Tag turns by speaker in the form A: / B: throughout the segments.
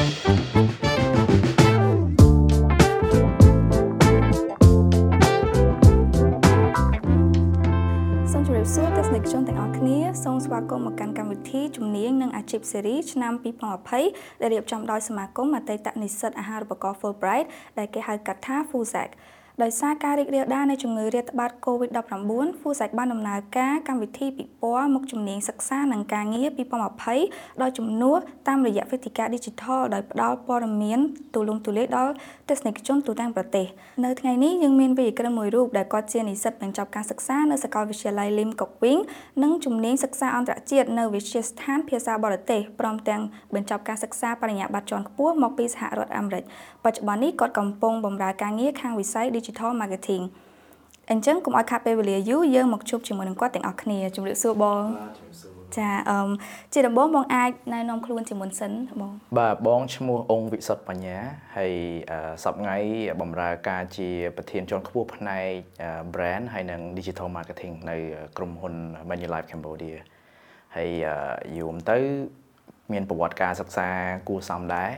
A: សូមជម្រាបសួរទស្សនិកជនទាំងអស់គ្នាសូមស្វាគមន៍មកកាន់កម្មវិធីជំនាញនិងអាជីពស៊េរីឆ្នាំ2020ដែលរៀបចំដោយសមាគមអតីតនិស្សិតអាហារូបករណ៍ Fulbright ដែលគេហៅកាត់ថា FUSAC ដោយសារការរីករាលដាលនៃជំងឺរាតត្បាត COVID-19 FUSAC បានដំណើរការកម្មវិធីពិព័រណ៍មុខជំនាញសិក្សានិងការងារ2020ដោយជំនួសតាមរយៈវេទិកា Digital ដោយផ្ដល់ព័ត៌មានទូលំទូលាយដល់ទស្សនិកជនទូទាំងប្រទេសនៅថ្ងៃនេះយើងមានវិទ្យាក្រឹមមួយរូបដែលគាត់ជានិស្សិតបញ្ចប់ការសិក្សានៅសាកលវិទ្យាល័យ Lim Kok Wing និងជំនាញសិក្សាអន្តរជាតិនៅវិទ្យាស្ថានភាសាបរទេសព្រមទាំងបញ្ចប់ការសិក្សាបរិញ្ញាបត្រជាន់ខ្ពស់មកពីសហរដ្ឋអាមេរិកបច្ចុប្បន្ននេះគាត់កំពុងបម្រើការងារខាងវិស័យ Digital Marketing អញ្ចឹងកុំឲ្យខាត់ពេលវេលាយូរយើងមកជួបជាមួយនឹងគាត់ទាំងអស់គ្នាជំរាបសួរបង
B: បាទជំរាបសួរ
A: ចាអឺជាដំបូងបងអាចណែនាំខ្លួនជាមុនសិនបង
B: បាទបងឈ្មោះអង្គវិសុទ្ធបញ្ញាហើយសប្ងៃបម្រើការជា ប្រធានជាន់ខ្ពស់ផ្នែក brand ហើយនិង digital marketing នៅក្រុមហ៊ុន Manulife Cambodia ហើយយូរទៅ មានប្រវត្តិការសិក្សាគួរសមដែរ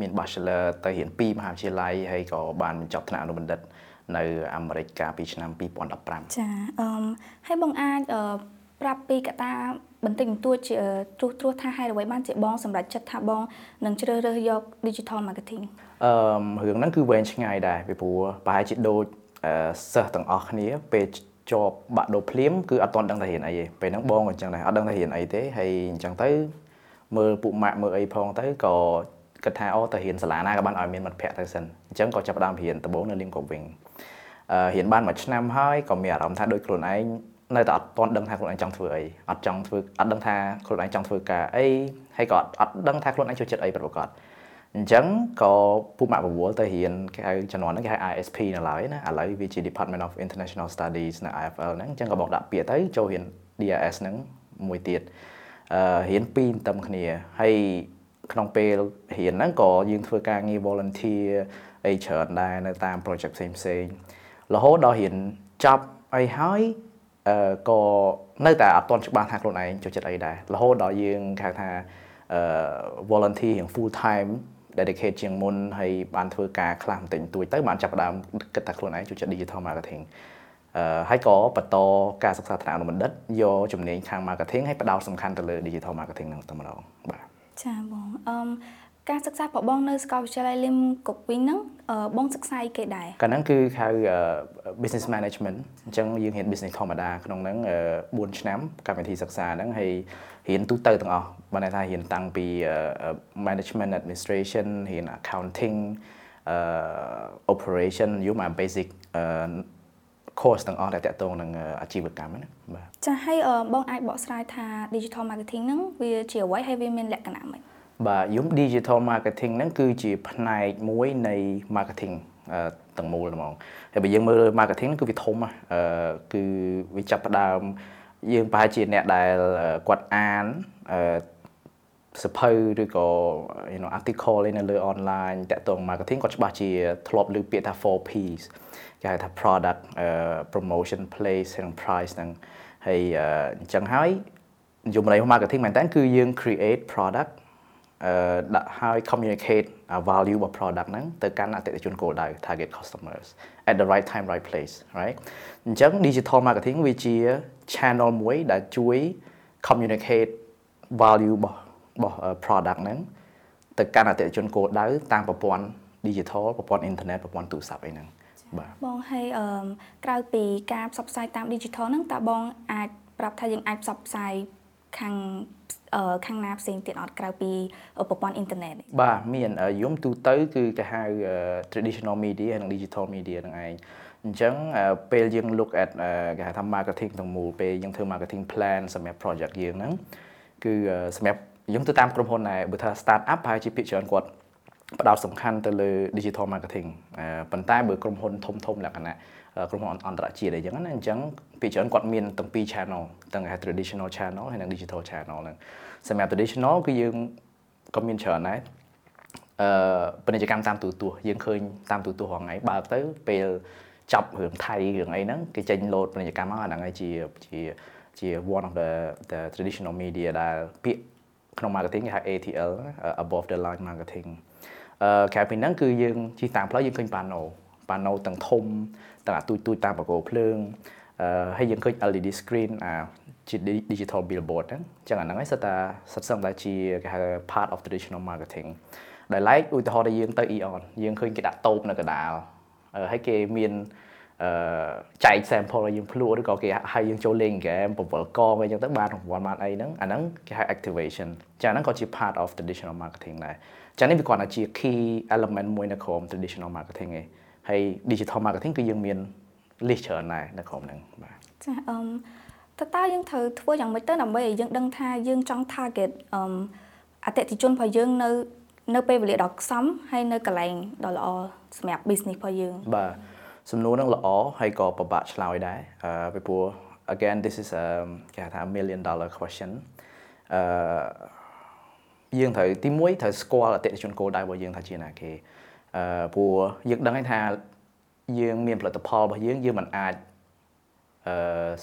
B: មាន bachelor ទៅរៀន2មហាវិទ្យាល័យហើយក៏បានបញ្ចប់ថ្នាក់អនុបណ្ឌិតនៅអាមេរិកកាលពីឆ្នាំ2015
A: ចាអឺហើយបងអាចប្រាប់ពីកត្តាបន្តិចបន្តួចជាត្រួសត្រាសថាហេតុអ្វីបានជាបងសម្រេចចិត្តថាបងនឹងជ្រើសរើសយក digital marketing
B: អឺរឿងហ្នឹងគឺវែងឆ្ងាយដែរពីព្រោះប្រហែលជាដូចសិស្សទាំងអស់គ្នាពេលជាប់បាក់ដូរភ្លាមគឺអត់ទាន់ដឹងថារៀនអីទេពេលហ្នឹងបងក៏អញ្ចឹងដែរអត់ដឹងថារៀនអីទេហើយអញ្ចឹងទៅមើលពួកម៉ាក់មើលអីផងទៅក៏ គិតថាអូទៅរៀនសាលាណាក៏បានឲ្យមានមិត្តភ័ក្តិទៅសិនអញ្ចឹងក៏ចាប់ផ្ដើមរៀនដំបូងនៅលីមកវិញអឺរៀនបានមួយឆ្នាំហើយក៏មានអារម្មណ៍ថាដូចខ្លួនឯងនៅតែអត់ទាន់ដឹងថាខ្លួនឯងចង់ធ្វើអីអត់ចង់ធ្វើអត់ដឹងថាខ្លួនឯងចង់ធ្វើការអីហើយក៏អត់ដឹងថាខ្លួនឯងចូលចិត្តអីប្រកបអញ្ចឹងក៏ពូម៉ាក់បវល់ទៅរៀនគេហៅជំនាន់ហ្នឹងគេហៅ ISP នៅឡើយណាឥឡូវវាជា Department of International Studies នៅ IFL ហ្នឹងអញ្ចឹងក៏បងដាក់ពាក្យទៅចូលរៀន DRS ហ្នឹងមួយទៀតអឺរៀនពីរទៅគ្នាហើយ ក្នុងពេលរៀនហ្នឹងក៏យើងធ្វើការងារ volunteer អីច្រើនដែរនៅតាម project ផ្សេងផ្សេងរហូតដល់រៀនចប់អីហើយអឺក៏នៅតែអត់ទាន់ច្បាស់ថាខ្លួនឯងចូលចិត្តអីដែររហូតដល់យើងគេថាអឺ volunteer រៀង full time dedicate ជាងមុនហើយបានធ្វើការខ្លះបន្តិចបន្តួចទៅបានចាប់ផ្ដើមគិតថាខ្លួនឯងចូលចិត្ត digital marketing អឺហើយក៏បន្តការសិក្សាថ្នាក់អនុបណ្ឌិតយកជំនាញខាង marketing ហើយផ្ដោតសំខាន់ទៅលើ digital marketing ហ្នឹងតែម្ដងបាទ
A: ចាបងអឺការសិក្សារបស់បងនៅសាកលវិទ្យាល័យលឹមកុកវិញហ្នឹងបងសិក្សាអីគេដែរ
B: កាលហ្នឹងគឺហៅ business management អញ្ចឹងយើងរៀន business ធម្មតាក្នុងហ្នឹង4ឆ្នាំកម្មវិធីសិក្សាហ្នឹងហើយរៀនទូទៅទាំងអស់បានន័យថារៀនតាំងពី management administration រៀន accounting operation យូរមក basic course ទាំងអស់ដែលតាក់ទងនឹងអាជីវកម្មណាបាទ
A: ចាហើយបងអាចបកស្រាយថា digital marketing ហ្នឹងវាជាអ្វីហើយវាមានលក្ខណៈម៉េច
B: បាទយំ digital marketing ហ្នឹងគឺជាផ្នែកមួយនៃ marketing ទាំងមូលហ្មងហើយបើយើងមើល marketing គឺវាធំអឺគឺវាចាប់ផ្ដើមយើងប្រហែលជាអ្នកដែលគាត់អានអឺ សភៅឬក៏ you know article នៅលើ online តាក់ទង marketing គាត់ច្បាស់ជាធ្លាប់ឮពាក្យថា 4Ps គេហៅថា product promotion place and price ហ្នឹងហើយអញ្ចឹងហើយយមន័យ marketing មែនតើគឺយើង create product ដាក់ឲ្យ communicate value របស់ product ហ្នឹងទៅកាន់អតិថិជនគោលដៅ target customers at the right time right place right អញ្ចឹង digital marketing វាជា channel មួយដែលជួយ communicate value របស់ របស់ product ហ្នឹងទៅកាន់អតិថិជនគោលដៅតាមប្រព័ន្ធ digital ប្រព័ន្ធ internet ប្រព័ន្ធទូរស័ព្ទអីហ្នឹង
A: បាទបងហើយអឺក្រៅពីការផ្សព្វផ្សាយតាម digital ហ្នឹងតើបងអាចប្រាប់ថាយើងអាចផ្សព្វផ្សាយខាងខាងណាផ្សេងទៀតអត់ក្រៅពីប្រព័ន្ធអ៊ីនធឺណិត
B: បាទមានយំទូទៅគឺគេហៅ traditional media និង digital media ហ្នឹងឯងអញ្ចឹងពេលយើង look at គេហៅថា marketing ទាំងមូលពេលយើងធ្វើ marketing plan សម្រាប់ project យើងហ្នឹងគឺសម្រាប់ យើងទៅតាមក្រុមហ៊ុនដែរបើថា start up ប្រហែលជាភាគច្រើនគាត់ផ្ដោតសំខាន់ទៅលើ digital marketing ប៉ុន្តែបើក្រុមហ៊ុនធំធំលក្ខណៈក្រុមហ៊ុនអន្តរជាតិអីចឹងណាអញ្ចឹងពីច្រើនគាត់មានទាំងពីរ channel ទាំង traditional channel ហើយនិង digital channel ហ្នឹងសម្រាប់ traditional គឺយើងក៏មានច្រើនដែរអឺពាណិជ្ជកម្មតាមទូរទស្សន៍យើងឃើញតាមទូរទស្សន៍រាល់ថ្ងៃបើកទៅពេលចាប់រឿងថៃរឿងអីហ្នឹងគេចេញលោតពាណិជ្ជកម្មមកអាហ្នឹងហើយជាជាជា one of the the traditional media ដែលពាក្យ ក្នុង marketing គេហៅ ATL above the line marketing អឺក្រៅពីហ្នឹងគឺយើងជិះតាមផ្លូវយើងឃើញប៉ាណូប៉ាណូទាំងធំទាំងអាទូចទូចតាមបកគោភ្លើងអឺហើយយើងឃើញ LED screen អាជា digital billboard ហ្នឹងអញ្ចឹងអាហ្នឹងឯងសិតតាសិតសឹងតែជាគេហៅ part of traditional marketing ដែល like ឧទាហរណ៍ដែលយើងទៅ Eon យើងឃើញគេដាក់តូបនៅកណ្ដាលហើយគេមានអឺ ចែក sample ឲ្យយើងភ្លក់ឬក៏គេឲ្យយើងចូលលេងហ្គេមបង្វិលកងអីចឹងទៅបានរង្វាន់បានអីហ្នឹងអាហ្នឹងគេហៅ activation ចាហ្នឹងក៏ជា part of traditional marketing ដែរចានេះវាគាត់ថាជា key element មួយនៅក្នុង traditional marketing ឯងហើយ digital marketing គឺយើងមាន list ច្រើនដែរនៅក្នុងហ្នឹងបាទ
A: ចាអឺតើតើយើងត្រូវធ្វើយ៉ាងម៉េចទៅដើម្បីឲ្យយើងដឹងថាយើងចង់ target អឺអតិថិជនរបស់យើងនៅ នៅពេលវេលាដ៏ខ្សំហើយនៅកន្លែងដ៏ល្អសម្រាប់ business របស់យើង
B: បាទ សំណួរហ្នឹងល្អហើយក៏ពិបាកឆ្លើយដែរអឺពីព្រោះ again this is a គេហៅថា million dollar question អឺយើងត្រូវទីមួយត្រូវស្គាល់អតិថិជនគោលដៅរបស់យើងថាជាណាគេអឺព្រោះយើងដឹងថាយើងមានផលិតផលរបស់យើងយើងមិនអាចអឺ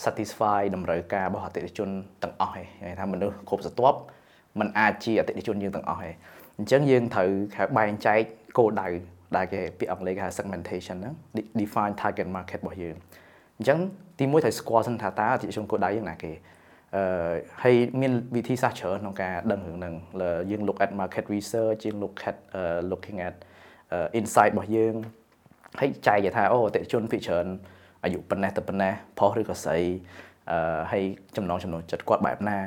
B: satisfy តម្រូវការរបស់អតិថិជនទាំងអស់ទេគេថាមនុស្សគ្រប់ស្រទាប់มันអាចជាអតិថិជនយើងទាំងអស់ទេអញ្ចឹងយើងត្រូវបែងចែកគោលដៅ ដែលគេពាក្យអង់គ្លេសគេហៅ segmentation ហ្នឹង define target market របស់យើងអញ្ចឹងទីមួយត្រូវស្គាល់សិនថាតើអតិថិជនគោលដៅយើងណាគេអឺហើយមានវិធីសាស្ត្រច្រើនក្នុងការដឹងរឿងហ្នឹងយើង look at market research យើង look at uh, looking at uh, insight របស់យើងហើយចែកថាអូអតិថិជនភាគច្រើនអាយុប៉ុណ្ណេះទៅប៉ុណ្ណេះប្រុសឬក៏ស្រីអឺហើយចំណងចំណូលចិត្តគាត់បែបណា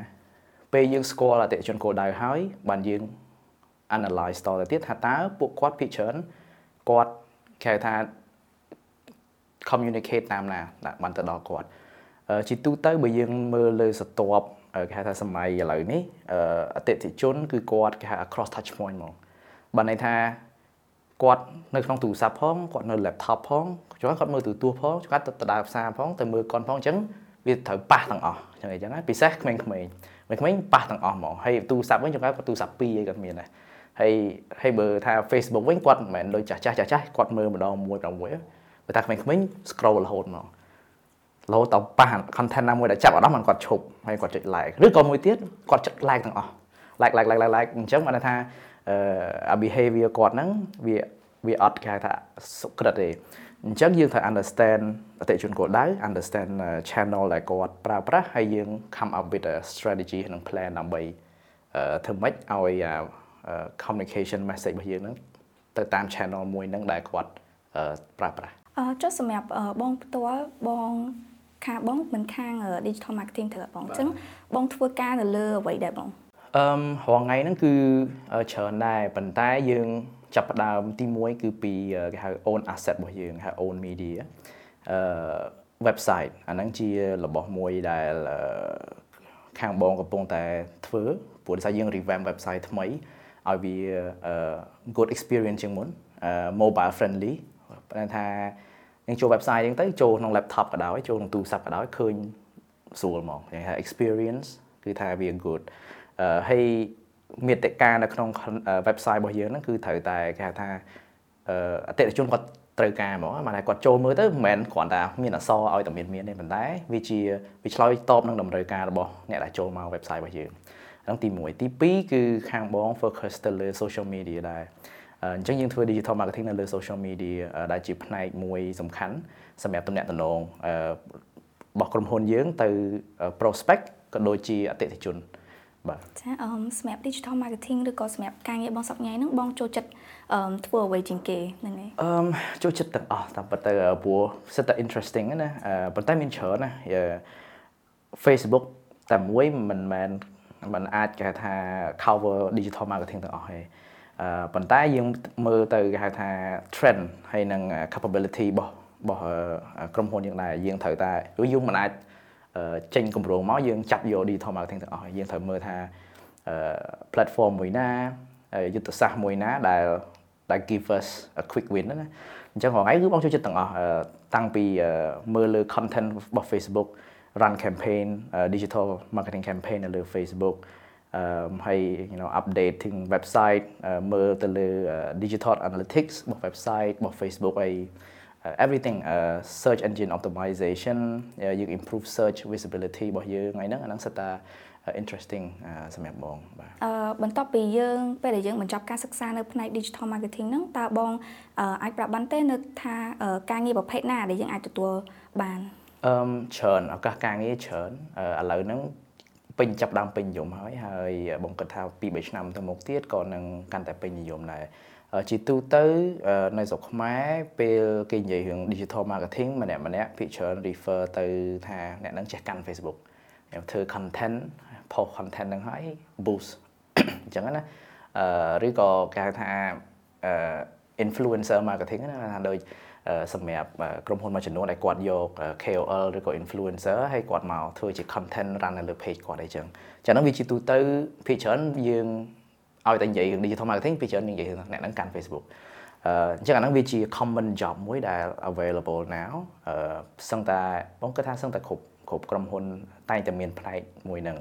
B: ពេលយើងស្គាល់អតិថិជនគោលដៅហើយបានយើង analyze តទៅទៀតថាតើពួកគាត់ភាគច្រើន គាត់គេហៅថា communicate តាមណាបានទៅដល់គាត់ជាទូទៅបើយើងមើលលើសតបគេហៅថាសម័យឥឡូវនេះអតិថិជនគឺគាត់គេហៅ cross touch point ហ្មងបានន័យថាគាត់នៅក្នុងទូរស័ព្ទផងគាត់នៅ laptop ផងគាត់គាត់មើលទូរទស្សន៍ផងគាត់ទៅដើរផ្សារផងទៅមើលកុនផងអញ្ចឹងវាត្រូវប៉ះទាំងអស់អញ្ចឹងអញ្ចឹងពិសេសក្មេងៗក្មេងៗប៉ះទាំងអស់ហ្មងហើយទូរស័ព្ទវិញចង្កគាត់ទូរស័ព្ទ2អីគាត់មានដែរ ហើយហើយបើថា Facebook វិញគាត់មិនមែនដូចចាស់ចាស់ចាស់ចាស់គាត់មើលម្ដងមួយ6បើថាក្មេងៗ scroll រហូតមករហូតដល់ប៉ះ content ណាមួយដែលចាប់អារម្មណ៍គាត់ឈប់ហើយគាត់ចុច like ឬក៏មួយទៀតគាត់ចុច like ទាំងអស់ like like like like like អញ្ចឹងបានថាអឺ behavior គាត់ហ្នឹងវាវាអត់គេថាសុក្រិតទេអញ្ចឹងយើងត្រូវ understand អតិថិជនគោលដៅ understand channel ដែលគាត់ប្រើប្រាស់ហើយយើង come up with a strategy និង plan ដើម្បីធ្វើម៉េចឲ្យ communication message របស់យើងហ្នឹងទៅតាម channel មួយហ្នឹងដែលគាត់ប្រើប្រាស់
A: អឺចុះសម្រាប់បងផ្ទាល់បងខាងបងមិនខាង digital marketing ទេបងអញ្ចឹងបងធ្វើការនៅលើអ្វីដែរបង
B: អឺរងថ្ងៃហ្នឹងគឺច្រើនដែរប៉ុន្តែយើងចាប់ផ្ដើមទី1គឺពីគេហៅ own asset របស់យើងហៅ own media អឺ website អាហ្នឹងជារបស់មួយដែលខាងបងកំពុងតែធ្វើព្រោះដោយសារយើង revamp website ថ្មី ឲ្យវា good experience ជាងមុន mobile friendly ប៉ុន្តែថាយើងចូល website យើងទៅចូលក្នុង laptop ក៏ដោយចូលក្នុងទូរស័ព្ទក៏ដោយឃើញស្រួលហ្មងគេថា experience គឺថាវា good ហើយមេតិកានៅក្នុង website របស់យើងហ្នឹងគឺត្រូវតែគេហៅថាអតិថិជនគាត់ត្រូវការហ្មងមកតែគាត់ចូលមើលទៅមិនមែនគ្រាន់តែមានអក្សរឲ្យតែមានមានទេប៉ុន្តែវាជាវាឆ្លើយតបនឹងតម្រូវការរបស់អ្នកដែលចូលមក website របស់យើង ហ្នឹងទី1ទី2គឺខាងបង focus ទៅលើ social media ដែរអញ្ចឹងយើងធ្វើ digital marketing នៅលើ social media ដែលជាផ្នែកមួយសំខាន់សម្រាប់ទំនាក់ទំនងរបស់ក្រុមហ៊ុនយើងទៅ prospect ក៏ដូចជាអតិថិជនបាទ
A: ចាអឺសម្រាប់ digital marketing ឬក៏សម្រាប់ការងារបងសប្តាហ៍ហ្នឹងបងចូលចិត្តអឺធ្វើអ្វីជាងគេហ្នឹងហើយ
B: អឺចូលចិត្តទាំងអស់តាមពិតទៅព្រោះសិតតែ interesting ណាប៉ុន្តែមានច្រើនណា Facebook តែមួយមិនមែន มันអាចគេហៅថា cover digital marketing ទាំងអស់ទេអឺប៉ុន្តែយើងមើលទៅគេហៅថា trend ហើយនឹង capability របស់របស់ក្រុមហ៊ុនយើងដែរយើងត្រូវតែយើងមិនអាចចេញគម្រោងមកយើងចាប់យក digital marketing ទាំងអស់យើងត្រូវមើលថា platform មួយណាយុទ្ធសាស្ត្រមួយណាដែលដែល give us a quick win ណាអញ្ចឹងថ្ងៃគឺបងចូលចិត្តទាំងអស់តាំងពីមើលលើ content របស់ Facebook run campaign uh, digital marketing campaign នៅលើ Facebook អឺហើយ you know updating website មើលទៅលើ digital analytics របស់ website របស់ Facebook ហើយ everything uh, search engine optimization យើង improve search visibility របស់យើងថ្ងៃហ្នឹងអាហ្នឹងសិតតា interesting សម្រាប់បងបាទ
A: អឺបន្ទាប់ពីយើងពេលដែលយើងបញ្ចប់ការសិក្សានៅផ្នែក digital marketing ហ្នឹងតើបងអាចប្រាប់បានទេនៅថាការងារប្រភេទណាដែលយើងអាចទទួលបាន
B: អឺច្រើនឱកាសការងារច្រើនឥឡូវហ្នឹងពេញចាប់ដើមពេញនិយមហើយហើយបងគិតថា2 3ឆ្នាំទៅមុខទៀតក៏នឹងកាន់តែពេញនិយមដែរជាទូទៅនៅស្រុកខ្មែរពេលគេនិយាយរឿង digital marketing ម្នាក់ម្នាក់ភាគច្រើន refer ទៅថាអ្នកនឹងចេះកាន់ Facebook ធ្វើ content post content នឹងហើយ boost អញ្ចឹងណាអឺឬក៏គេហៅថាអឺ influencer marketing ណាថាដូច សម្រាប់ក្រុមហ៊ុនមួយចំនួនដែលគាត់យក KOL ឬក៏ influencer ហើយគាត់មកធ្វើជា content run នៅលើ page គាត់អីចឹងចឹងហ្នឹងវាជាទូទៅភាគច្រើនយើងឲ្យតែនិយាយរឿង digital marketing ភាគច្រើននិយាយរឿងអ្នកហ្នឹងកាន់ Facebook អញ្ចឹងអាហ្នឹងវាជា common job មួយដែល available now អឺសឹងតែបងគិតថាសឹងតែគ្រប់គ្រប់ក្រុមហ៊ុនតែងតែមានផ្នែកមួយហ្នឹង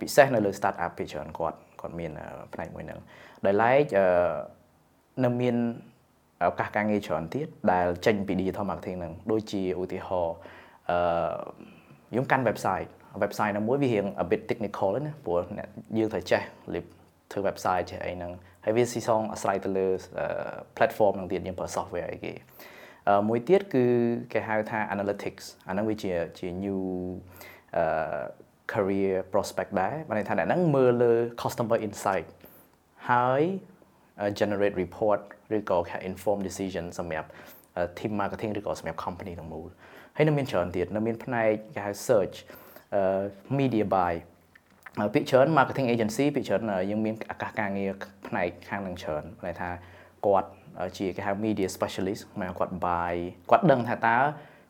B: ពិសេសនៅលើ start up ភាគច្រើនគាត់គាត់មានផ្នែកមួយហ្នឹងដោយឡែកនៅមាន ឱកាសការងារច្រើនទៀតដែលចេញពី digital marketing ហ្នឹងដូចជាឧទាហរណ៍អឺខ្ញុំកាន់ website website ណាមួយវារៀង a bit technical ណាព្រោះអ្នកយើងត្រូវចេះធ្វើ website ចេះអីហ្នឹងហើយវាស៊ីសងអាស្រ័យទៅលើ platform ហ្នឹងទៀតយើងប្រើ software អីគេមួយទៀតគឺគេហៅថា analytics អាហ្នឹងវាជាជា new career prospect ដែរបានន័យថាអ្នកហ្នឹងមើលលើ customer insight ហើយ generate report ឬក៏ inform decision សម្រាប់ team marketing ឬក៏សម្រាប់ company ទាំងមូលហើយនៅមានច្រើនទៀតនៅមានផ្នែកគេហៅ search media buy ពីច្រើន marketing agency ពីច្រើនយើងមានឱកាសការងារផ្នែកខាងនឹងច្រើនន័យថាគាត់ជាគេហៅ media specialist មកគាត់ buy គាត់ដឹងថាតើ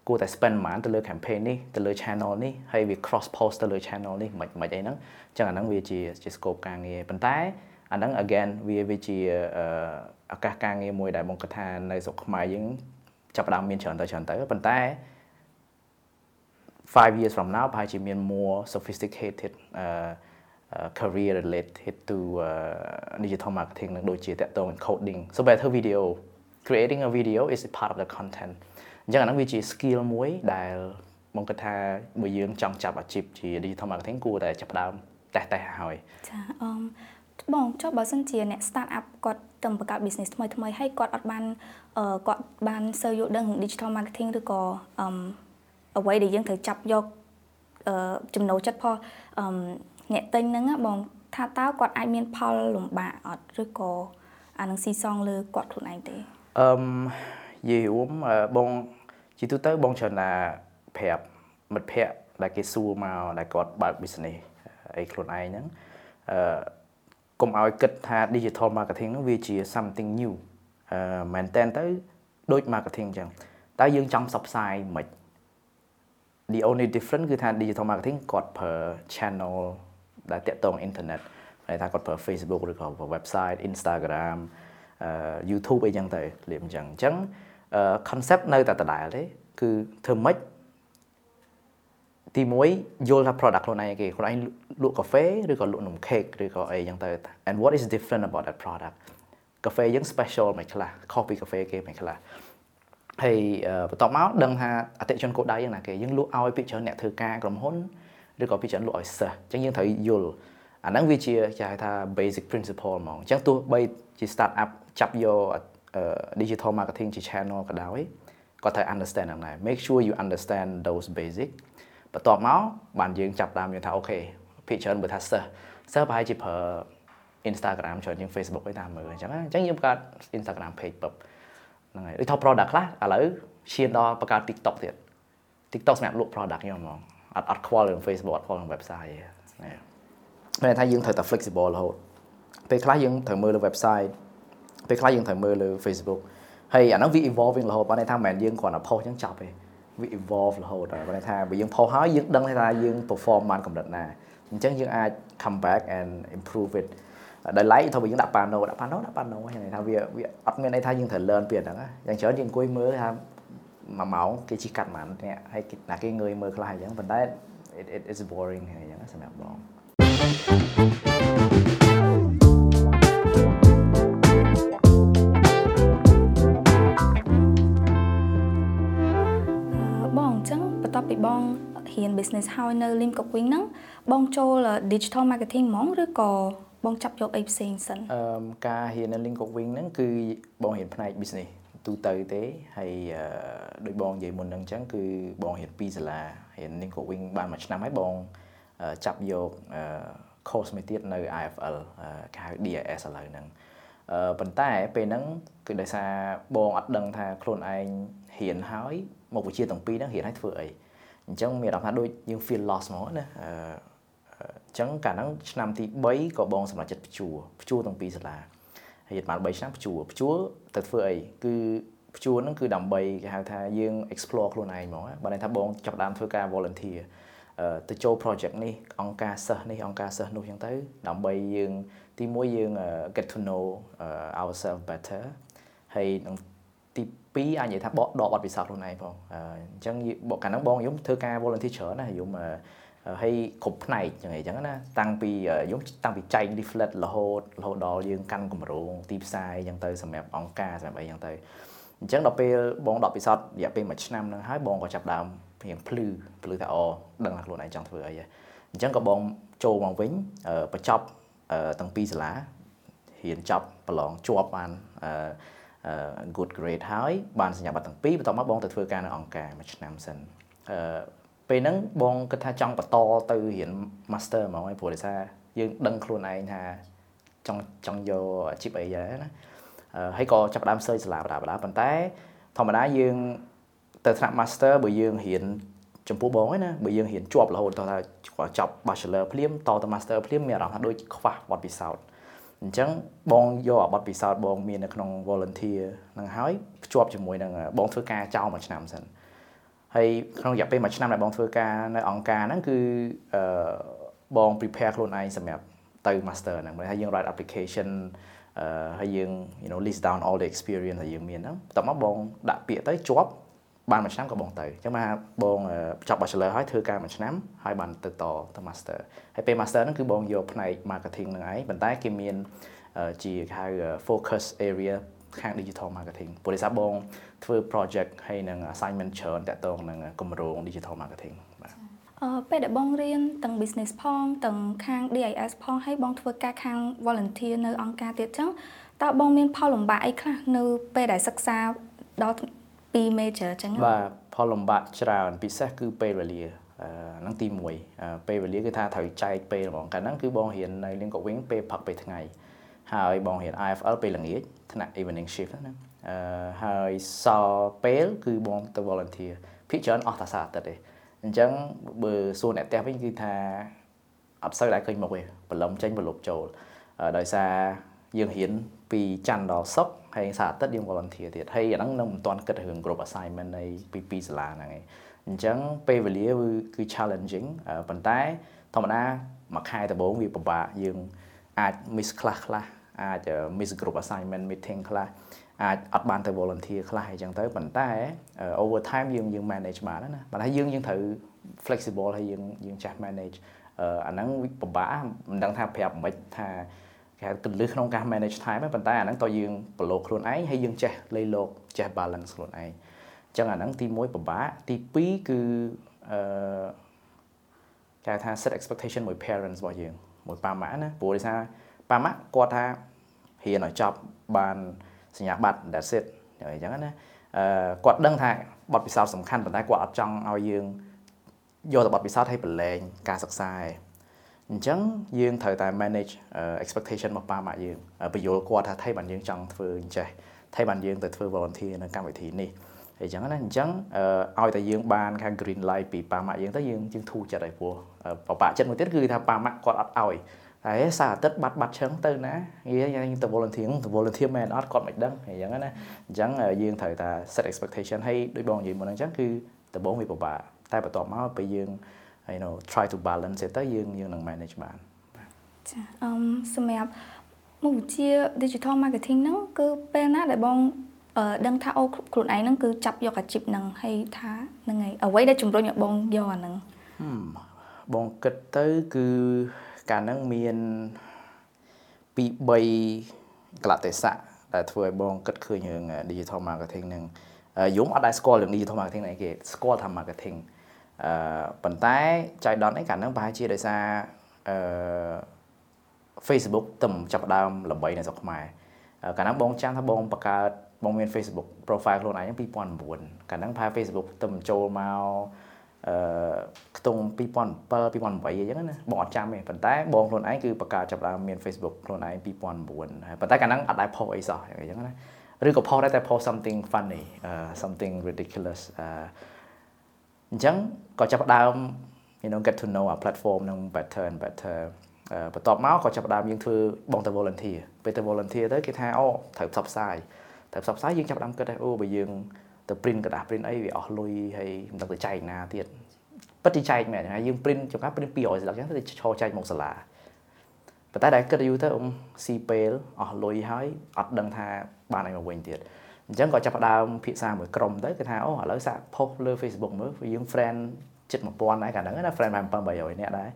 B: គួរតែ spend ប៉ុន្មានទៅលើ campaign នេះទៅលើ channel នេះហើយវា cross post ទៅលើ channel នេះមិនមិនអីហ្នឹងអញ្ចឹងអាហ្នឹងវាជាជា scope ការងារប៉ុន្តែ អាហ្នឹង again វាវាជាឱកាសការងារមួយដែលបងគិតថានៅស្រុកខ្មែរយើងចាប់ផ្ដើមមានច្រើនទៅច្រើនទៅប៉ុន្តែ5 years from now ប្រហែលជាមាន more sophisticated uh, uh, career related to uh, digital marketing នឹងដូចជាតកតង coding so better video creating a video is a part of the content អញ្ចឹងអាហ្នឹងវាជា skill មួយដែលមកគិតថាបើយើងចង់ចាប់អាជីពជា digital marketing គួរតែចាប់ផ្ដើមតេះតេះហើយ
A: ចាអឺ បងចុះបើសិនជាអ្នក start up គាត់ទៅបង្កើត business ថ្មីថ្មីហើយគាត់អត់បានគាត់បានសូវយល់ដឹង digital marketing ឬក៏អឺអ្វីដែលយើងត្រូវចាប់យកអឺចំណូលចិត្តផងអឺអ្នកទិញហ្នឹងបង ថាតើគាត់អាចមានផលលំបាកអត់ឬក៏អានឹងស៊ីសងលើគាត់ខ្លួនឯងទេ
B: អឺយីរួមបងជាទូទៅបងច្រើនណាប្រាប់មិត្តភ័ក្តិដែលគេសួរមកដែលគាត់បើក business អីខ្លួនឯងហ្នឹងអឺ កុំឲ្យគិតថា digital marketing ហ្នឹងវាជា something new អឺមែនតើទៅដូច marketing អញ្ចឹងតែយើងចង់ផ្សព្វផ្សាយមិន the only difference គឺថា digital marketing គាត់ប្រើ channel ដែលតាក់ទង internet ន័យថាគាត់ប្រើ Facebook ឬក៏ website Instagram YouTube អីចឹងទៅលៀបអញ្ចឹងអញ្ចឹង concept នៅតែដដែលទេគឺធ្វើម៉េច ទី1យល់ថា product ខ្លួនឯងគេខ្លួនឯងលក់កាហ្វេឬក៏លក់នំ cake ឬក៏អីចឹងទៅ and what is different about that product កាហ្វេយើង special មិនខ្លះខុសពីកាហ្វេគេមិនខ្លះហើយបន្ទាប់មកដឹងថាអតិជនគោលដៅយ៉ាងណាគេយើងលក់ឲ្យពីច្រើនអ្នកធ្វើការក្រុមហ៊ុនឬក៏ពីច្រើនលក់ឲ្យសិស្សអញ្ចឹងយើងត្រូវយល់អាហ្នឹងវាជាគេហៅថា basic principle ហ្មងអញ្ចឹងទោះបីជា start up ចាប់យក digital marketing ជា channel ក៏ដោយក៏ត្រូវ understand ហ្នឹងដែរ make sure you understand those basic បន្ទាប់មកបានយើងចាប់តាមយើងថាអូខេភាគច្រើនបើថាសិស្សសិស្សប្រហែលជាប្រើ Instagram ច្រើនជាង Facebook ឯតាមមើលអញ្ចឹងអញ្ចឹងយើងបង្កើត Instagram page ពឹបហ្នឹងហើយដូចថា product ខ្លះឥឡូវឈានដល់បង្កើត TikTok ទៀត TikTok សម្រាប់លក់ product ខ្ញុំហ្មងអត់អត់ខ្វល់រឿង Facebook អត់ខ្វល់រឿង website ទេមានថាយើងត្រូវតែ flexible រហូតពេលខ្លះយើងត្រូវមើលលើ website ពេលខ្លះយើងត្រូវមើលលើ Facebook ហើយអាហ្នឹងវា evolving រហូតបានន័យថាមិនមែនយើងគ្រាន់តែ post អញ្ចឹងចប់ទេ វា evolve រហូតហើយបានន័យថាបើយើង post ហើយយើងដឹងថាយើង perform បានកម្រិតណាអញ្ចឹងយើងអាច come back and improve it ដោយឡែកថាបើយើងដាក់ប៉ាណូដាក់ប៉ាណូដាក់ប៉ាណូហ្នឹងថាវាវាអត់មានន័យថាយើងត្រូវ learn ពីអាហ្នឹងយ៉ាងច្រើនយើងអង្គុយមើលថាមួយម៉ោងគេជិះកាត់ប៉ុន្មានអ្នកហើយណាគេងើយមើលខ្លះអញ្ចឹងប៉ុន្តែ it it is boring អញ្ចឹងសម្រាប់បង
A: បង ហរៀន business ហើយនៅ Lim Cooking ហ្នឹងបងចូល digital marketing ហ្មងឬក៏បងចាប់យកអីផ្សេងសិន
B: អឺការរៀននៅ Link Cooking ហ្នឹងគឺបងរៀនផ្នែក business ទូទៅទេហើយដូចបងនិយាយមុនហ្នឹងអញ្ចឹងគឺបងរៀនពីសាលារៀន Link Cooking បានមួយឆ្នាំហើយបងចាប់យក course មួយទៀតនៅ IFL គេហៅ DIS ឥឡូវហ្នឹងអឺប៉ុន្តែពេលហ្នឹងគឺដោយសារបងអត់ដឹងថាខ្លួនឯងរៀនហើយមកវិជ្ជាទាំងពីរហ្នឹងរៀនហើយធ្វើអី អញ្ចឹងមានអារម្មណ៍ថាដូចយើង feel lost ហ្មងណាអឺអញ្ចឹងកាលហ្នឹងឆ្នាំទី3ក៏បងសម្រេចចិត្តព្យួរព្យួរទាំងពីរសាលារៀនបាន3ឆ្នាំព្យួរព្យួរទៅធ្វើអីគឺព្យួរហ្នឹងគឺដើម្បីគេហៅថាយើង explore ខ្លួនឯងហ្មងបើន័យថាបងចាប់ដើមធ្វើការ volunteer ទៅចូល project នេះអង្គការសិស្សនេះអង្គការសិស្សនោះអញ្ចឹងទៅ ដើម្បីយើងទីមួយយើង get to know ourselves better ហើយនឹងទី 2អាចនិយាយថាបកដកបទពិសោធន៍ខ្លួនឯងផងអញ្ចឹងកាលហ្នឹងបងខ្ញុំធ្វើការ volunteer ច្រើនណាខ្ញុំហើយគ្រប់ផ្នែកចឹងអីចឹងណាតាំងពីខ្ញុំតាំងពីចែក leaflet រហូតរហូតដល់យើងកាន់គម្រោងទីផ្សាយចឹងទៅសម្រាប់អង្គការសម្រាប់អីចឹងទៅអញ្ចឹងដល់ពេលបងដកពិសោធន៍រយៈពេល1ឆ្នាំហ្នឹងហើយបងក៏ចាប់ដើមព្រៀងភ្លឺភ្លឺថាអូដឹងថាខ្លួនឯងចង់ធ្វើអីអញ្ចឹងក៏បងចូលមកវិញបញ្ចប់ទាំងពីរសាលារៀនចប់ប្រឡងជាប់បាន good grade ហើយបានសញ្ញាបត្រទាំងពីរបន្ទាប់មកបងទៅធ្វើការនៅអង្គការមួយឆ្នាំសិនអឺពេលហ្នឹងបងគិតថាចង់បន្តទៅរៀន master ហ្មងហើយព្រោះដោយសារយើងដឹងខ្លួនឯងថាចង់ចង់យកអាជីពអីដែរណាហើយក៏ចាប់ផ្ដើមសើចសាលាបដាបដាប៉ុន្តែធម្មតាយើងទៅថ្នាក់ master បើយើងរៀនចំពោះបងហ្នឹងណាបើយើងរៀនជាប់រហូតដល់ថាចប់ bachelor ភ្លាមតទៅ master ភ្លាមមានអារម្មណ៍ថាដូចខ្វះបទពិសោធន៍ អញ្ចឹងបងយកអាបទពិសោធន៍បងមាននៅក្នុង volunteer នឹងហើយភ្ជាប់ជាមួយនឹងបងធ្វើការចោលមួយឆ្នាំសិនហើយក្នុងរយៈពេលមួយឆ្នាំដែលបងធ្វើការនៅអង្គការហ្នឹងគឺអឺបង prepare ខ្លួនឯងសម្រាប់ទៅ master ហ្នឹងព្រោះថាយើង write application អឺហើយយើង you know list down all the experience ដែលយើងមានហ្នឹងបន្ទាប់មកបងដាក់ពាក្យទៅជាប់ បានមួយឆ្នាំក៏បងទៅអញ្ចឹងមកបងចប់ bachelor ហើយធ្វើការមួយឆ្នាំហើយបានទៅតទៅ master ហើយពេល master ហ្នឹងគឺបងយកផ្នែក marketing ហ្នឹងឯងប៉ុន្តែគេមានជាគេហៅ focus area ខាង digital marketing ព្រោះដោយសារបងធ្វើ project ហើយនឹង assignment ច្រើនតាក់ទងនឹងគម្រោង digital marketing បាទ
A: អឺពេលដែលបងរៀនទាំង business ផងទាំងខាង DIS ផងហើយបងធ្វើការខាង volunteer នៅអង្គការទៀតចឹងតើបងមានផលលំបាកអីខ្លះនៅពេលដែលសិក្សាដល់ 2 major អញ្ចឹង
B: បាទផលលំបាកច្រើនពិសេសគឺពេលវេលាអឺហ្នឹងទី1ពេលវេលាគឺថាត្រូវចែកពេលហ្មងកាលហ្នឹងគឺបងរៀននៅ Link Wing ពេលផឹកពេលថ្ងៃហើយបងរៀន IFL ពេលល្ងាចថ្នាក់ evening shift ណាអឺហើយសល់ពេលគឺបងទៅ volunteer ភាគច្រើនអស់តែសារអាទិត្យទេអញ្ចឹងបើសួរអ្នកផ្ទះវិញគឺថាអត់សូវដែរឃើញមកទេប្រឡំចេញប្រឡប់ចូលដោយសារយើងរៀនពីច័ន្ទដល់សុក្រ ហើយសារអាទិត្យយើង volunteer ទៀតហើយអាហ្នឹងនឹងមិនទាន់គិតរឿង group assignment នៃពីពីសាលាហ្នឹងឯងអញ្ចឹងពេលវេលាគឺ challenging ប៉ុន្តែធម្មតាមួយខែដំបូងវាពិបាកយើងអាច miss ខ្លះខ្លះអាច miss group assignment meeting ខ្លះអាចអត់បានទៅ volunteer ខ្លះអញ្ចឹងទៅប៉ុន្តែ over time យើងយើង manage បានណាប៉ុន្តែយើងយើងត្រូវ flexible ហើយយើងយើងចាស់ manage អាហ្នឹងពិបាកមិនដឹងថាប្រាប់មិនថា គេហៅកលឹះក្នុងការ manage time ប៉ុន្តែអាហ្នឹងតើយើងប្រឡូកខ្លួនឯងហើយយើងចេះលៃលោកចេះ balance ខ្លួនឯងអញ្ចឹងអាហ្នឹងទី1ពិបាកទី2គឺអឺគេថា set expectation មួយ parents របស់យើងមួយប៉ាម៉ាក់ណាព្រោះដោយសារប៉ាម៉ាក់គាត់ថារៀនឲ្យចប់បានសញ្ញាបត្រ that's it អញ្ចឹងណាអឺគាត់ដឹងថាបទពិសោធន៍សំខាន់ប៉ុន្តែគាត់អត់ចង់ឲ្យយើងយកតែបទពិសោធន៍ឲ្យប្រឡែងការសិក្សាឯង អញ្ចឹងយើងត្រូវតែ manage expectation របស់ប៉ាម៉ាក់យើងបញ្យល់គាត់ថាថៃបានយើងចង់ធ្វើអញ្ចេះថៃបានយើងទៅធ្វើ volunteer នៅកម្មវិធីនេះអញ្ចឹងណាអញ្ចឹងឲ្យតែយើងបានខាង green light ពីប៉ាម៉ាក់យើងទៅយើងយើងធូរចិត្តឲ្យពោះបបាក់ចិត្តមួយទៀតគឺថាប៉ាម៉ាក់គាត់អត់ឲ្យតែសារអាទិត្យបាត់បាត់ឈឹងទៅណាយើងយើងទៅ volunteer ទៅ volunteer មែនអត់គាត់មិនដឹងអញ្ចឹងណាអញ្ចឹងយើងត្រូវតែ set expectation ហើយដូចបងនិយាយមុនអញ្ចឹងគឺដំបូងវាពិបាកតែបន្ទាប់មកពេលយើង you know try to balance ទៅយើងយើងនឹង manage បាន
A: ចាអឺសម្រាប់មុខវិជ្ជា digital marketing ហ្នឹងគឺពេលណាដែលបងអឺដឹងថាអូខ្លួនឯងហ្នឹងគឺចាប់យកអាជីពហ្នឹងហើយថាហ្នឹងហើយអ្វីដែលជំរុញឲ្យបងយកអាហ្នឹង
B: បងគិតទៅគឺកាលហ្នឹងមានពី3កលៈទេសៈដែលធ្វើឲ្យបងគិតឃើញរឿង digital marketing ហ្នឹងយំអត់ដែរស្គាល់រឿង digital marketing អីគេស្គាល់ថា marketing អឺប៉ុន្តែចៃដន្យនេះកាលហ្នឹងប្រហែលជាដោយសារអឺ Facebook ទំចាប់ដើមល្បីនៅស្រុកខ្មែរកាលហ្នឹងបងចាំថាបងបង្កើតបងមាន Facebook profile ខ្លួនឯង2009កាលហ្នឹងផា Facebook ទំចូលមកអឺខ្ទង់2007 2008អញ្ចឹងណាបងអត់ចាំទេប៉ុន្តែបងខ្លួនឯងគឺបង្កើតចាប់ដើមមាន Facebook ខ្លួនឯង2009ប៉ុន្តែកាលហ្នឹងអត់ដែរ post អីសោះអញ្ចឹងណាឬក៏ post ដែរតែ post something funny uh, something ridiculous អញ្ចឹង ក៏ចាប់ដើម you know get to know our platform នឹង better and better បន្ទាប់មកក៏ចាប់ផ្ដើមយើងធ្វើបងទៅ volunteer ពេលទៅ volunteer ទៅគេថាអូត្រូវផ្សព្វផ្សាយត្រូវផ្សព្វផ្សាយយើងចាប់ផ្ដើមគិតថាអូបើយើងទៅ print กระดาษ print អីវាអស់លុយហើយមិនដឹងទៅចែកណាទៀតពិតជាចែកមែនហើយយើង print ចំការ print 200ស្លឹកចឹងទៅឈរចែកមកសាលាប៉ុន្តែដែលគិតយូរទៅអ៊ំស៊ីពេលអស់លុយហើយអត់ដឹងថាបានអីមកវិញទៀតអញ្ចឹងក៏ចាប់ផ្ដើមភាសាមួយក្រុមទៅគេថាអូឥឡូវសាកផុសលើ Facebook មើលយើង friend ជិត1000ដែរកាលហ្នឹងណា friend 700នាក់ដែរ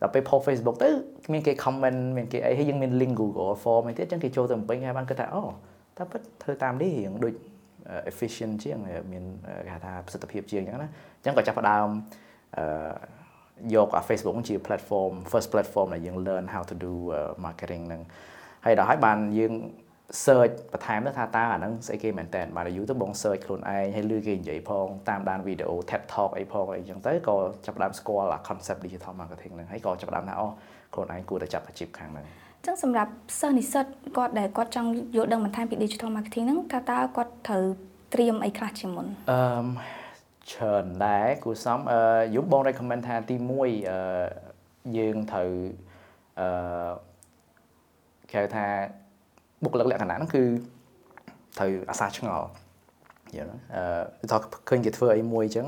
B: ដល់ពេល post Facebook ទៅមានគេ comment មានគេអីហើយយើងមាន link Google Form អីទៀតអញ្ចឹងគេចូលទៅបំពេញហើយបានគិតថាអូតែពិតធ្វើតាមនេះរៀងដូច efficient ជាងមានគេថាប្រសិទ្ធភាពជាងអញ្ចឹងណាអញ្ចឹងក៏ចាប់ផ្ដើមអឺយកអា Facebook ជា platform first platform ដែលយើង learn how to do marketing ហ្នឹងហើយដល់ហើយបានយើង search បន្ថែមទៅថាតើអាហ្នឹងស្អីគេមែនតើបានយូរទៅបង search ខ្លួនឯងហើយលឺគេនិយាយផងតាមដានវីដេអូ TED Talk អីផងអីចឹងទៅក៏ចាប់ផ្ដើមស្គាល់អា concept digital marketing ហ្នឹងហើយក៏ចាប់ផ្ដើមថាអូខ្លួនឯងគួរតែចាប់អាជីពខាងហ្នឹង
A: ចឹងសម្រាប់សិស្សនិស្សិតគាត់ដែលគាត់ចង់យល់ដឹងបន្ថែមពី digital marketing ហ្នឹងតើតើគាត់ត្រូវត្រៀមអីខ្លះជាមុន
B: អឺច្រើនដែរគួរសមអឺយំបង recommend ថាទី1អឺយើងត្រូវអឺគេថា បុគ្គលិកលក្ខណៈហ្នឹងគឺត្រូវអាសាឆ្ងល់យល់អឺថាឃើញគេធ្វើអីមួយអញ្ចឹង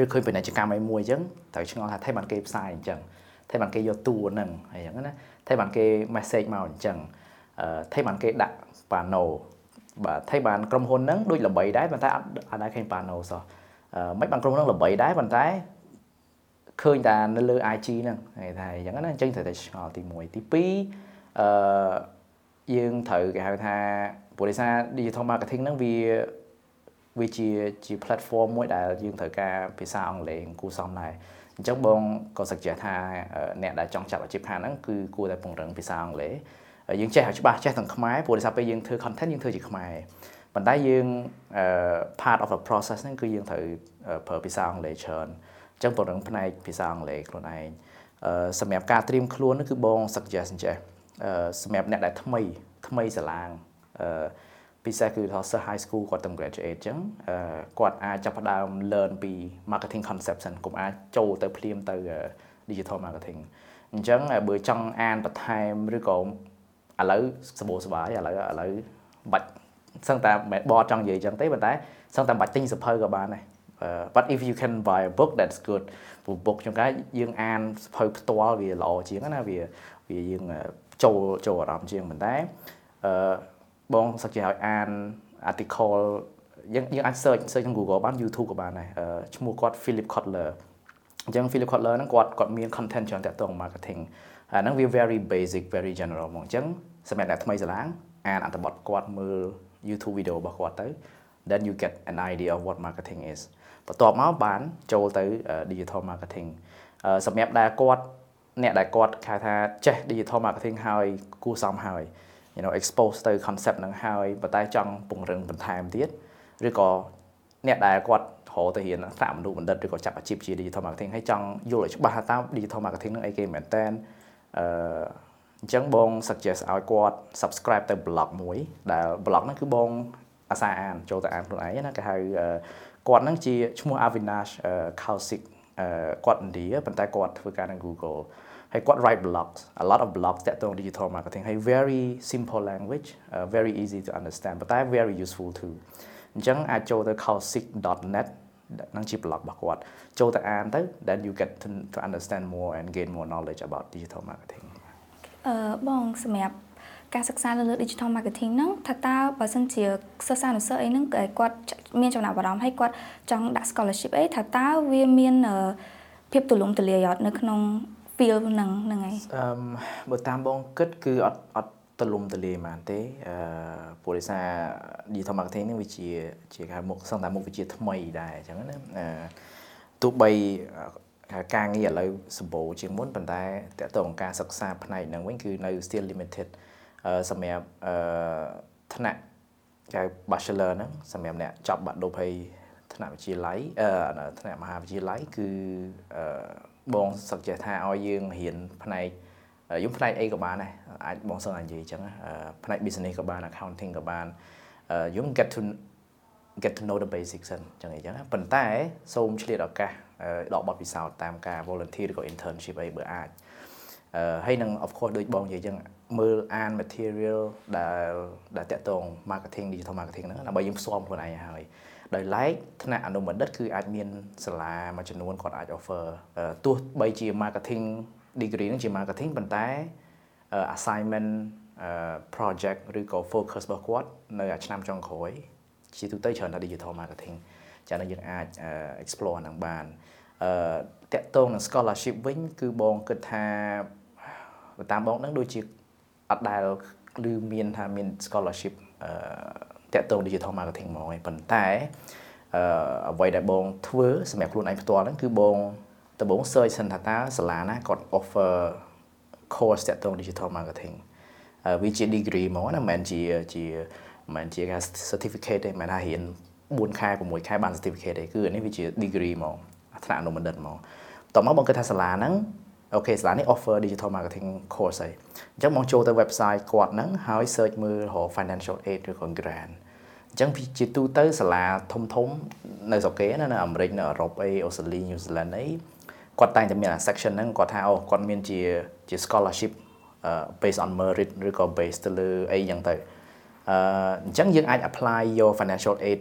B: ឬឃើញពាណិជ្ជកម្មអីមួយអញ្ចឹងត្រូវឆ្ងល់ថាថៃបានគេផ្សាយអញ្ចឹងថៃបានគេយកតួហ្នឹងអញ្ចឹងណាថៃបានគេ message មកអញ្ចឹងអឺថៃបានគេដាក់ប៉ាណូបាទថៃបានក្រុមហ៊ុនហ្នឹងដូចល្បីដែរប៉ុន្តែអត់អត់ដែរឃើញប៉ាណូសោះអឺមិនបានក្រុមហ៊ុនហ្នឹងល្បីដែរប៉ុន្តែឃើញតែនៅលើ IG ហ្នឹងគេថាអញ្ចឹងណាអញ្ចឹងត្រូវតែឆ្ងល់ទី1ទី2អឺ យើងត្រូវគេហៅថាព្រោះដោយសារ digital marketing ហ្នឹងវាវាជាជា platform មួយដែលយើងត្រូវការភាសាអង់គ្លេសគួរសមដែរអញ្ចឹងបងក៏ suggest ថាអ្នកដែលចង់ចាប់អាជីពខាងហ្នឹងគឺគួរតែពង្រឹងភាសាអង់គ្លេសយើងចេះឲ្យច្បាស់ចេះទាំងខ្មែរព្រោះដោយសារពេលយើងធ្វើ content យើងធ្វើជាខ្មែរប៉ុន្តែយើង part of the process ហ្នឹងគឺយើងត្រូវប្រើភាសាអង់គ្លេសច្រើនអញ្ចឹងពង្រឹងផ្នែកភាសាអង់គ្លេសខ្លួនឯងសម្រាប់ការត្រៀមខ្លួនគឺបង suggest ចេះ សម្រាប់អ្នកដែលថ្មីថ្មីសាឡាងអឺពិសេសគឺថាសិស្ស high school គាត់ទៅ graduate អញ្ចឹងគាត់អាចចាប់ផ្ដើម learn ពី marketing concept សិនកុំអាចចូលទៅភ្លាមទៅ digital marketing អញ្ចឹងបើចង់អានបន្ថែមឬក៏ឥឡូវសបោសបាយឥឡូវឥឡូវបាច់សឹងតែមិនបតចង់និយាយអញ្ចឹងទេប៉ុន្តែសឹងតែបាច់ទិញសភៅក៏បានដែរ but if you can buy a book that's good ព្រោះ book ជួនកាលយើងអានសភៅផ្ទាល់វាល្អជាងណាវាវាយើង ចូលចូលអារម្មណ៍ជាងប៉ុន្តែអឺបងសឹកជាឲ្យអាន article យើងយើងអាច search search ក្នុង Google បាន YouTube ក៏បានដែរឈ្មោះគាត់ Philip Kotler អញ្ចឹង Philip Kotler ហ្នឹងគាត់គាត់មាន content ច្រើនតាក់ទង marketing អាហ្នឹងវា very basic very general ហ្មងអញ្ចឹងសម្រាប់អ្នកថ្មីស្រឡាងអានអត្ថបទគាត់មើល YouTube video របស់គាត់ទៅ then you get an idea of what marketing is បន្ទាប់មកបានចូលទៅ digital marketing សម្រាប់ដែលគាត់ អ្នកដែលគាត់គេថាចេះ digital marketing ហើយគួរសមហើយ you know expose ទៅ concept ហ្នឹងហើយប៉ុន្តែចង់ពង្រឹងបន្ថែមទៀតឬក៏អ្នកដែលគាត់រកទៅរៀនសាកមនុស្សបណ្ឌិតឬក៏ចាប់អាជីពជា digital marketing ហើយចង់យល់ឲ្យច្បាស់ថាតើ digital marketing ហ្នឹងអីគេមែនតើអឺអញ្ចឹងបង suggest ឲ្យគាត់ subscribe ទៅ blog មួយដែល blog ហ្នឹងគឺបងអាសាអានចូលទៅអានខ្លួនឯងណាគេហៅគាត់ហ្នឹងជាឈ្មោះ Avinash Kaushik គាត់ឥណ្ឌាប៉ុន្តែគាត់ធ្វើការនៅ Google ហើយគាត់ write blogs a lot of blogs តាក់ទង digital marketing ហើយ very simple language uh, very easy to understand ប៉ុន្តែ very useful too អញ្ចឹងអាចចូលទៅ kaushik.net នឹងជា blog របស់គាត់ចូលទៅអានទៅ then you get to, to understand more and gain more knowledge about digital marketing
A: អឺបងសម្រាប់ ការសិក្សាលើលើ digital marketing ហ្នឹងថាតើបើសិនជាសិស្សានុសិស្សអីហ្នឹងគាត់មានចំណាប់អារម្មណ៍ហើយគាត់ចង់ដាក់ scholarship អីថាតើវាមានភាពទូលំទូលាយអត់នៅក្នុង feel ហ្នឹងហ្នឹងហើយ
B: អឺបើតាមបងគិតគឺអត់អត់ទលំទលាយហ្មងទេអឺព្រោះដោយសារ digital marketing នេះវាជាជាគេមុខសឹងតែមុខវិជ្ជាថ្មីដែរអញ្ចឹងណាអឺទោះបីការងារឥឡូវសម្បូរជាងមុនប៉ុន្តែតើតើការសិក្សាផ្នែកហ្នឹងវិញគឺនៅ still limited សម្រាប់អឺថ្នាក់គេ bachelor ហ្នឹងសម្រាប់អ្នកចប់បាក់ឌុបហើយថ្នាក់វិទ្យាល័យអឺថ្នាក់មហាវិទ្យាល័យគឺអឺបងសឹកចេះថាឲ្យយើងរៀនផ្នែកយំផ្នែកអីក៏បានដែរអាចបងសឹងអាចនិយាយអញ្ចឹងផ្នែក business ក៏បាន accounting ក៏បានយំ get to get to know the basics សិនអញ្ចឹងអីចឹងប៉ុន្តែសូមឆ្លៀតឱកាសដកបទពិសោធន៍តាមការ volunteer ឬក៏ internship អីបើអាចអឺហើយនឹង of course ដូចបងនិយាយចឹង មើលអាន material ដែលដែលតាក់ទង marketing digital marketing ហ្នឹងដើម្បីយើងផ្សំខ្លួនឯងហើយដោយឡែកថ្នាក់អនុបណ្ឌិតគឺអាចមានសាលាមួយចំនួនគាត់អាច offer ទោះបីជា marketing degree ហ្នឹងជា marketing ប៉ុន្តែ assignment project ឬក៏ focus របស់គាត់នៅឆ្នាំចុងក្រោយជាទូទៅច្រើនតែ digital marketing ចា៎យើងអាច explore ហ្នឹងបានអឺតកតងនឹង scholarship វិញគឺបងគិតថាតាមបងហ្នឹងដូចជា អត់ដែលឬមានថាមាន scholarship អឺតកតង digital marketing ហ្មងឯងប៉ុន្តែអឺអ្វីដែលបងធ្វើសម្រាប់ខ្លួនឯងផ្ទាល់ហ្នឹងគឺបងដំបូង search សិនថាតើសាលាណាគាត់ offer course តកតង digital marketing វាជា degree ហ្មងណាមិនមែនជាជាមិនមែនជាការ certificate ទេមិនថារៀន4ខែ6ខែបាន certificate ទេគឺនេះវាជា degree ហ្មងថ្នាក់អនុបណ្ឌិតហ្មងតមកបងគិតថាសាលាហ្នឹង អូខេសាលានេះ offer digital marketing course ហើយអញ្ចឹងបងចូលទៅ website គាត់ហ្នឹងហើយ search មើលរក financial aid ឬក៏ grant អញ្ចឹងជាទូទៅសាលាធំធំនៅស្រុកគេណានៅអាមេរិកនៅអឺរ៉ុបអីអូស្ត្រាលីញូហ្សេឡង់អីគាត់តែងតែមានអា section ហ្នឹងគាត់ថាអូគាត់មានជាជា scholarship based on merit ឬក៏ based ទៅលើអីចឹងទៅអឺអញ្ចឹងយើងអាច apply your financial aid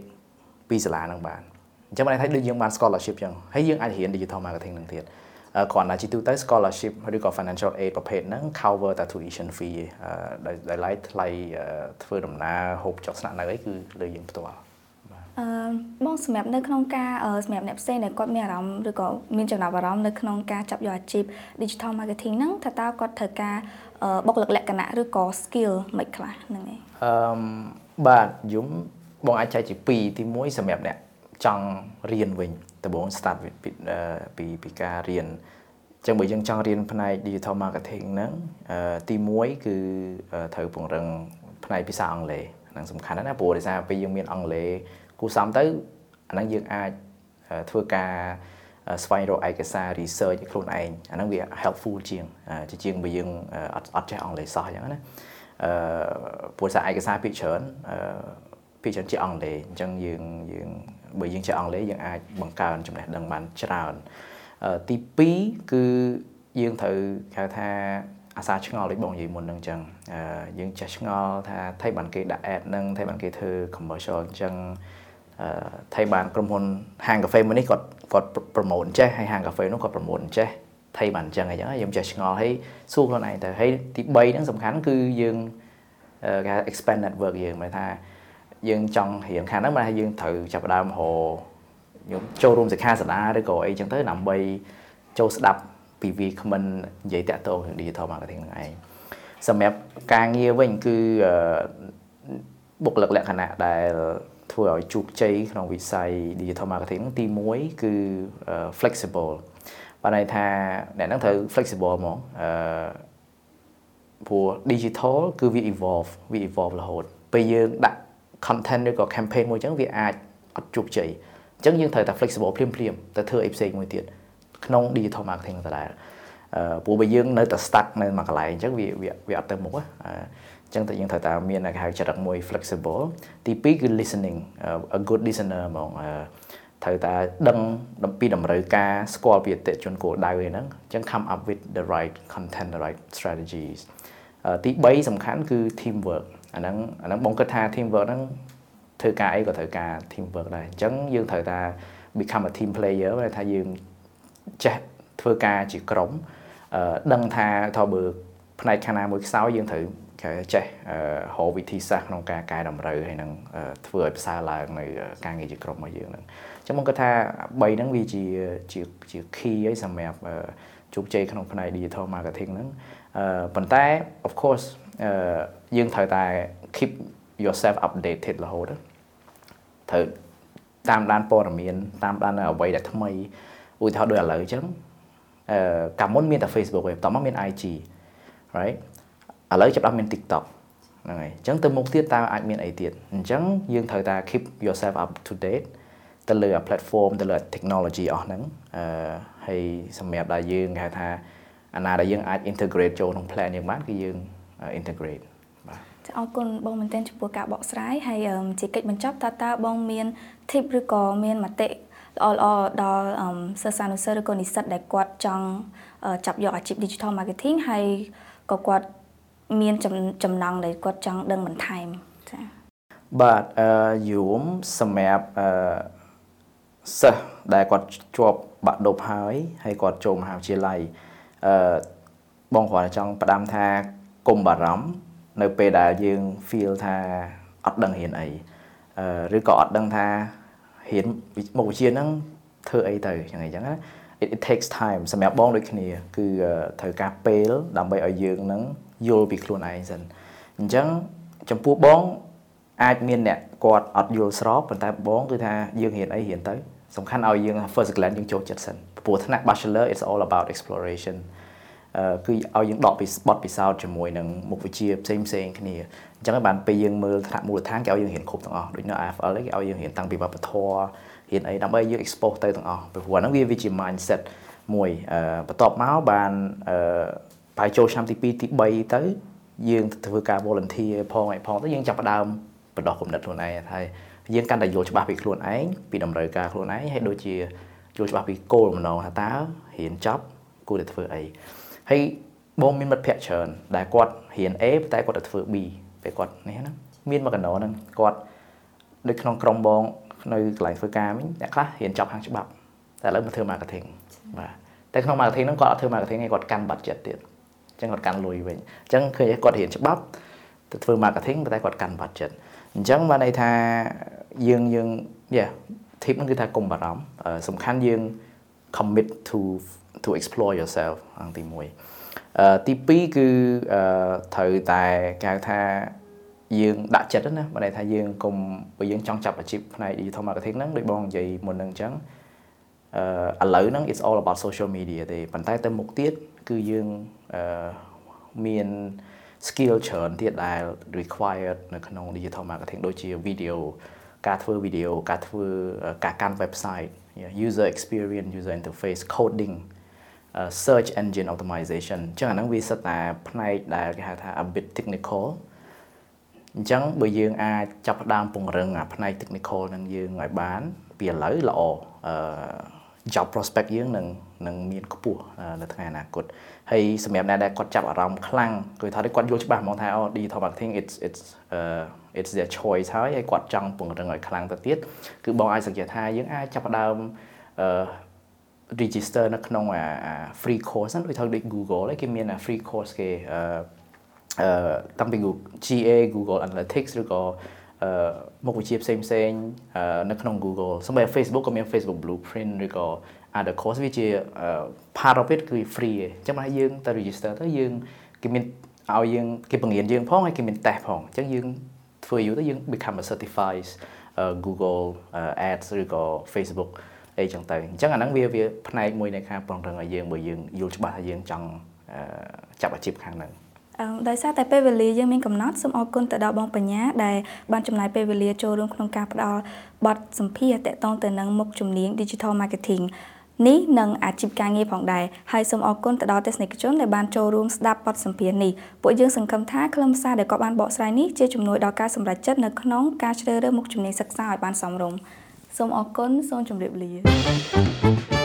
B: ពីសាលាហ្នឹងបានអញ្ចឹងបានថាដូចយើងបាន scholarship ចឹងហើយយើងអាចរៀន digital marketing នឹងទៀត គ្រាន់តែជាទូទៅ scholarship ឬក៏ financial aid ប្រភេទហ្នឹង cover តែ tuition fee ដោយឡែកថ្លៃធ្វើដំណើរហូបចុកស្នាក់នៅអីគឺលើយើងផ្ទាល់
A: អឺបងសម្រាប់នៅក្នុងការសម្រាប់អ្នកផ្សេងដែលគាត់មានអារម្មណ៍ឬក៏មានចំណាប់អារម្មណ៍នៅក្នុងការចាប់យកអាជីព digital marketing ហ្នឹងថាតើគាត់ត្រូវការបុគ្គលិកលក្ខណៈឬក៏ skill មិនខ្លះហ្នឹងឯង
B: អឺបាទយំបងអាចចែកជា2ទី1សម្រាប់អ្នកចង់រៀនវិញ ដំបូង start ពីពីការរៀនអញ្ចឹងបើយើងចង់រៀនផ្នែក digital marketing ហ្នឹងទី1គឺត្រូវពង្រឹងផ្នែកភាសាអង់គ្លេសហ្នឹងសំខាន់ណាព្រោះដោយសារពេលយើងមានអង់គ្លេសគូសំទៅអាហ្នឹងយើងអាចធ្វើការស្វែងរកឯកសារ research ខ្លួនឯងអាហ្នឹងវា helpful ជាងជាជាងបើយើងអត់អត់ចេះអង់គ្លេសសោះអញ្ចឹងណាអឺព្រោះសារឯកសារភាគច្រើនអឺភាគច្រើនជាអង់គ្លេសអញ្ចឹងយើងយើង បើយើងចេះអង់គ្លេសយើងអាចបង្កើនចំណេះដឹងបានច្រើនទី2គឺយើងត្រូវហៅថាអាសាឆ្ងល់ដូចបងនិយាយមុនហ្នឹងអញ្ចឹងយើងចេះឆ្ងល់ថាថៃបានគេដាក់ ad ហ្នឹងថៃបានគេធ្វើ commercial អញ្ចឹងថៃបានក្រុមហ៊ុនហាងកាហ្វេមួយនេះគាត់គាត់ប្រម៉ូទចេះហើយហាងកាហ្វេនោះគាត់ប្រម៉ូទចេះថៃបានអញ្ចឹងអញ្ចឹងយើងចេះឆ្ងល់ហើយសួរខ្លួនឯងទៅហើយទី3ហ្នឹងសំខាន់គឺយើងគេ expand network យើងមានថា យើងចង់រៀនខាងហ្នឹងមកថាយើងត្រូវចាប់ផ្ដើមរខ្ញុំចូលរួមសិក្ខាសាលាឬក៏អីចឹងទៅដើម្បីចូលស្ដាប់ពីវាគ្មិននិយាយតាក់ទងនឹង digital marketing ហ្នឹងឯងសម្រាប់ការងារវិញគឺបុគ្គលិកលក្ខណៈដែលធ្វើឲ្យជោគជ័យក្នុងវិស័យ digital marketing ទី1គឺ flexible បានន័យថាអ្នកហ្នឹងត្រូវ flexible ហ្មងអឺព្រោះ digital គឺវា evolve វា evolve រហូតពេលយើងដាក់ content ឬក៏ campaign មួយអញ្ចឹងវាអាចអត់ជោគជ័យអញ្ចឹងយើងត្រូវតែ flexible ភ្លាមភ្លាមទៅធ្វើអីផ្សេងមួយទៀតក្នុង digital marketing ដដែលអឺព្រោះបើយើងនៅតែ stuck នៅមួយកន្លែងអញ្ចឹងវាវាអត់ទៅមុខអញ្ចឹងតែយើងត្រូវតែមានគេហៅចរិតមួយ flexible ទី2គឺ listening a good listener ហ្មងត្រូវតែដឹងពីតម្រូវការស្គាល់ពីអតិជនគោលដៅហ្នឹងអញ្ចឹង come up with the right content the right strategies ទី3សំខាន់គឺ teamwork អាហ្នឹងអាហ្នឹងបងគិតថា teamwork ហ្នឹងធ្វើការអីក៏ត្រូវការ teamwork ដែរអញ្ចឹងយើងត្រូវថា become a team player ថាយើងចេះធ្វើការជាក្រុមដឹងថាថាបើផ្នែកខាងណាមួយខ្សោយយើងត្រូវគេចេះរកវិធីសាស្ត្រក្នុងការកែតម្រូវហើយនឹងធ្វើឲ្យផ្សើរឡើងនៅការងារជាក្រុមរបស់យើងហ្នឹងអញ្ចឹងមកគាត់ថា3ហ្នឹងវាជាជាជា key ឲ្យសម្រាប់ជោគជ័យក្នុងផ្នែក digital marketing ហ្នឹងប៉ុន្តែ of course យើងត្រូវតែ keep yourself updated រហូតត្រូវតាមដានព័ត៌មានតាមដានអ្វីដែលថ្មីឧទាហរណ៍ដូចឥឡូវអញ្ចឹងអឺកាលមុនមានតែ Facebook ទេបន្ទាប់មកមាន IG right ឥឡូវចាប់ដល់មាន TikTok ហ្នឹងហើយអញ្ចឹងទៅមុខទៀតតើអាចមានអីទៀតអញ្ចឹងយើងត្រូវតែ keep yourself up to date ទៅលើ platform ទៅលើ technology អស់ហ្នឹងអឺហើយសម្រាប់ដែលយើងគេហៅថាអាណាដែលយើងអាច integrate ចូលក្នុង plan យើងបានគឺយើង integrate
A: បាទចាអរគុណបងមែនទែនចំពោះការបកស្រាយហើយជាកិច្ចបញ្ចប់តើតើបងមាន tip ឬក៏មានមតិល្អល្អដល់សិស្សានុសិស្សឬក៏និស្សិតដែលគាត់ចង់ចាប់យកអាជីព digital marketing ហើយក៏គាត់មានចំណង់ដែលគាត់ចង់ដឹងបន្ថែមចា៎
B: បាទអឺយូមសម្រាប់អឺសិស្សដែលគាត់ជាប់បាក់ដប់ហើយហើយគាត់ចូលមហាវិទ្យាល័យអឺបងគ្រាន់តែចង់ផ្ដាំថា កុំបារម្ភនៅពេលដែលយើង feel ថាអត់ដឹងរៀនអីអឺឬក៏អត់ដឹងថារៀនមុខវិជ្ជាហ្នឹងធ្វើអីទៅយ៉ាងអីចឹងណា it, it takes time សម្រាប់បងដូចគ្នា គឺត្រូវការពេលដើម្បីឲ្យយើងនឹងយល់ពីខ្លួនឯងសិនអញ្ចឹងចំពោះបងអាចមានអ្នកគាត់អត់យល់ស្របប៉ុន្តែបងគឺថាយើងរៀនអីរៀនទៅសំខាន់ឲ្យយើង first glance យើងចូលចិត្តសិនព្រោះថ្នាក់ bachelor it's all about exploration គឺឲ្យយើងដកពីបទពិសោធន៍ជាមួយនឹងមុខវិជ្ជាផ្សេងផ្សេងគ្នាអញ្ចឹងបានពេលយើងមើលថ្នាក់មូលដ្ឋានគេឲ្យយើងរៀនគ្រប់ទាំងអស់ដូចនៅ AFL គេឲ្យយើងរៀនតាំងពីវប្បធម៌រៀនអីដើម្បីយើង expose ទៅទាំងអស់ព្រោះហ្នឹងវាវាជា mindset មួយបន្ទាប់មកបានអឺបែរចូលឆ្នាំទី2ទី3ទៅយើងធ្វើការ volunteer ផងអីផងទៅយើងចាប់ផ្ដើមបដោះគំនិតខ្លួនឯងហើយយើងកាន់តែយល់ច្បាស់ពីខ្លួនឯងពីតម្រូវការខ្លួនឯងហើយដូចជាយល់ច្បាស់ពីគោលបំណងថាតើរៀនចប់គួរតែធ្វើអី ហើយបងមានមិត្តភ័ក្តិច្រើនដែលគាត់រៀន A តែគាត់ទៅធ្វើ B ពេលគាត់នេះណាមានមកកណ្ដោហ្នឹងគាត់នៅក្នុងក្រុមបងនៅកន្លែងធ្វើការមិញអ្នកខ្លះរៀនចប់ខាងច្បាប់តែឥឡូវមកធ្វើ marketing បាទតែក្នុង marketing ហ្នឹងគាត់អត់ធ្វើ marketing ទេគាត់កាន់ budget ទៀតអញ្ចឹងគាត់កាន់លុយវិញអញ្ចឹងឃើញគាត់រៀនច្បាប់ទៅធ្វើ marketing តែគាត់កាន់ budget អញ្ចឹងបានន័យថាយើងយើង yeah tip ហ្នឹងគឺថាកុំបារម្ភសំខាន់យើង commit to to explore yourself អង្គទី1អឺទី2គឺអឺត្រូវតែគេហៅថាយើងដាក់ចិត្តណាបើន័យថាយើងកុំបើយើងចង់ចាប់អាជីពផ្នែក digital marketing ហ្នឹងដូចបងនិយាយមុនហ្នឹងអញ្ចឹងអឺឥឡូវហ្នឹង it's all about social media ទេប៉ុន្តែទៅមុខទៀតគឺយើងអឺមាន skill ច្រើនទៀតដែល required នៅក្នុង digital marketing ដូចជា video ការធ្វើ video ការធ្វើការកាន់ website user experience user interface coding search engine optimization អញ្ចឹងអាហ្នឹងវាសិតតែផ្នែកដែលគេហៅថា a bit technical អញ្ចឹងបើយើងអាចចាប់ផ្ដើមពង្រឹងអាផ្នែក technical នឹងយើងឲ្យបានពីឥឡូវល្អអឺ job prospect យើងនឹងនឹងមានខ្ពស់នៅថ្ងៃអនាគតហើយសម្រាប់អ្នកដែលគាត់ចាប់អារម្មណ៍ខ្លាំងគឺថាគាត់យល់ច្បាស់ហ្មងថាអូ digital marketing it's it's uh it's their choice ហើយហើយគាត់ចង់ពង្រឹងឲ្យខ្លាំងទៅទៀតគឺបងអាចសង្កេតថាយើងអាចចាប់ផ្ដើមអឺ register នៅក្នុងអា free course ហ្នឹងដូចថាដូច Google ឯងគេមានអា free course គេអឺអឺតាំងពី GA Google Analytics ឬក៏អឺមុខវិជ្ជាផ្សេងផ្សេងនៅក្នុង Google សម្រាប់ Facebook ក៏មាន Facebook Blueprint ឬក៏ other course វាជា part of it គឺ free ឯងអញ្ចឹងមកយើងទៅ register ទៅយើងគេមានឲ្យយើងគេបង្រៀនយើងផងហើយគេមាន test ផងអញ្ចឹងយើងធ្វើយូរទៅយើង become a certified Google Ads ឬក៏ Facebook អីចឹងទៅអញ្ចឹងអាហ្នឹងវាវាផ្នែកមួយនៃការពង្រឹងឲ្យយើងបើយើងយល់ច្បាស់ថាយើងចង់ចាប់អាជីពខាងហ្នឹង
A: ដោយសារតែពេលវេលាយើងមានកំណត់សូមអរគុណទៅដល់បងបញ្ញាដែលបានចំណាយពេលវេលាចូលរួមក្នុងការផ្ដល់បទសម្ភាសន៍តាក់ទងទៅនឹងមុខជំនាញ Digital Marketing នេះនិងអាជីពការងារផងដែរហើយសូមអរគុណទៅដល់ទស្សនិកជនដែលបានចូលរួមស្ដាប់បទសម្ភាសន៍នេះពួកយើងសង្ឃឹមថាខ្លឹមសារដែលគាត់បានបកស្រាយនេះជាជំនួយដល់ការសម្រេចចិត្តនៅក្នុងការជ្រើសរើសមុខជំនាញសិក្សាឲ្យបានសមរម្យ សូមអរគុណសូមជម្រាបលា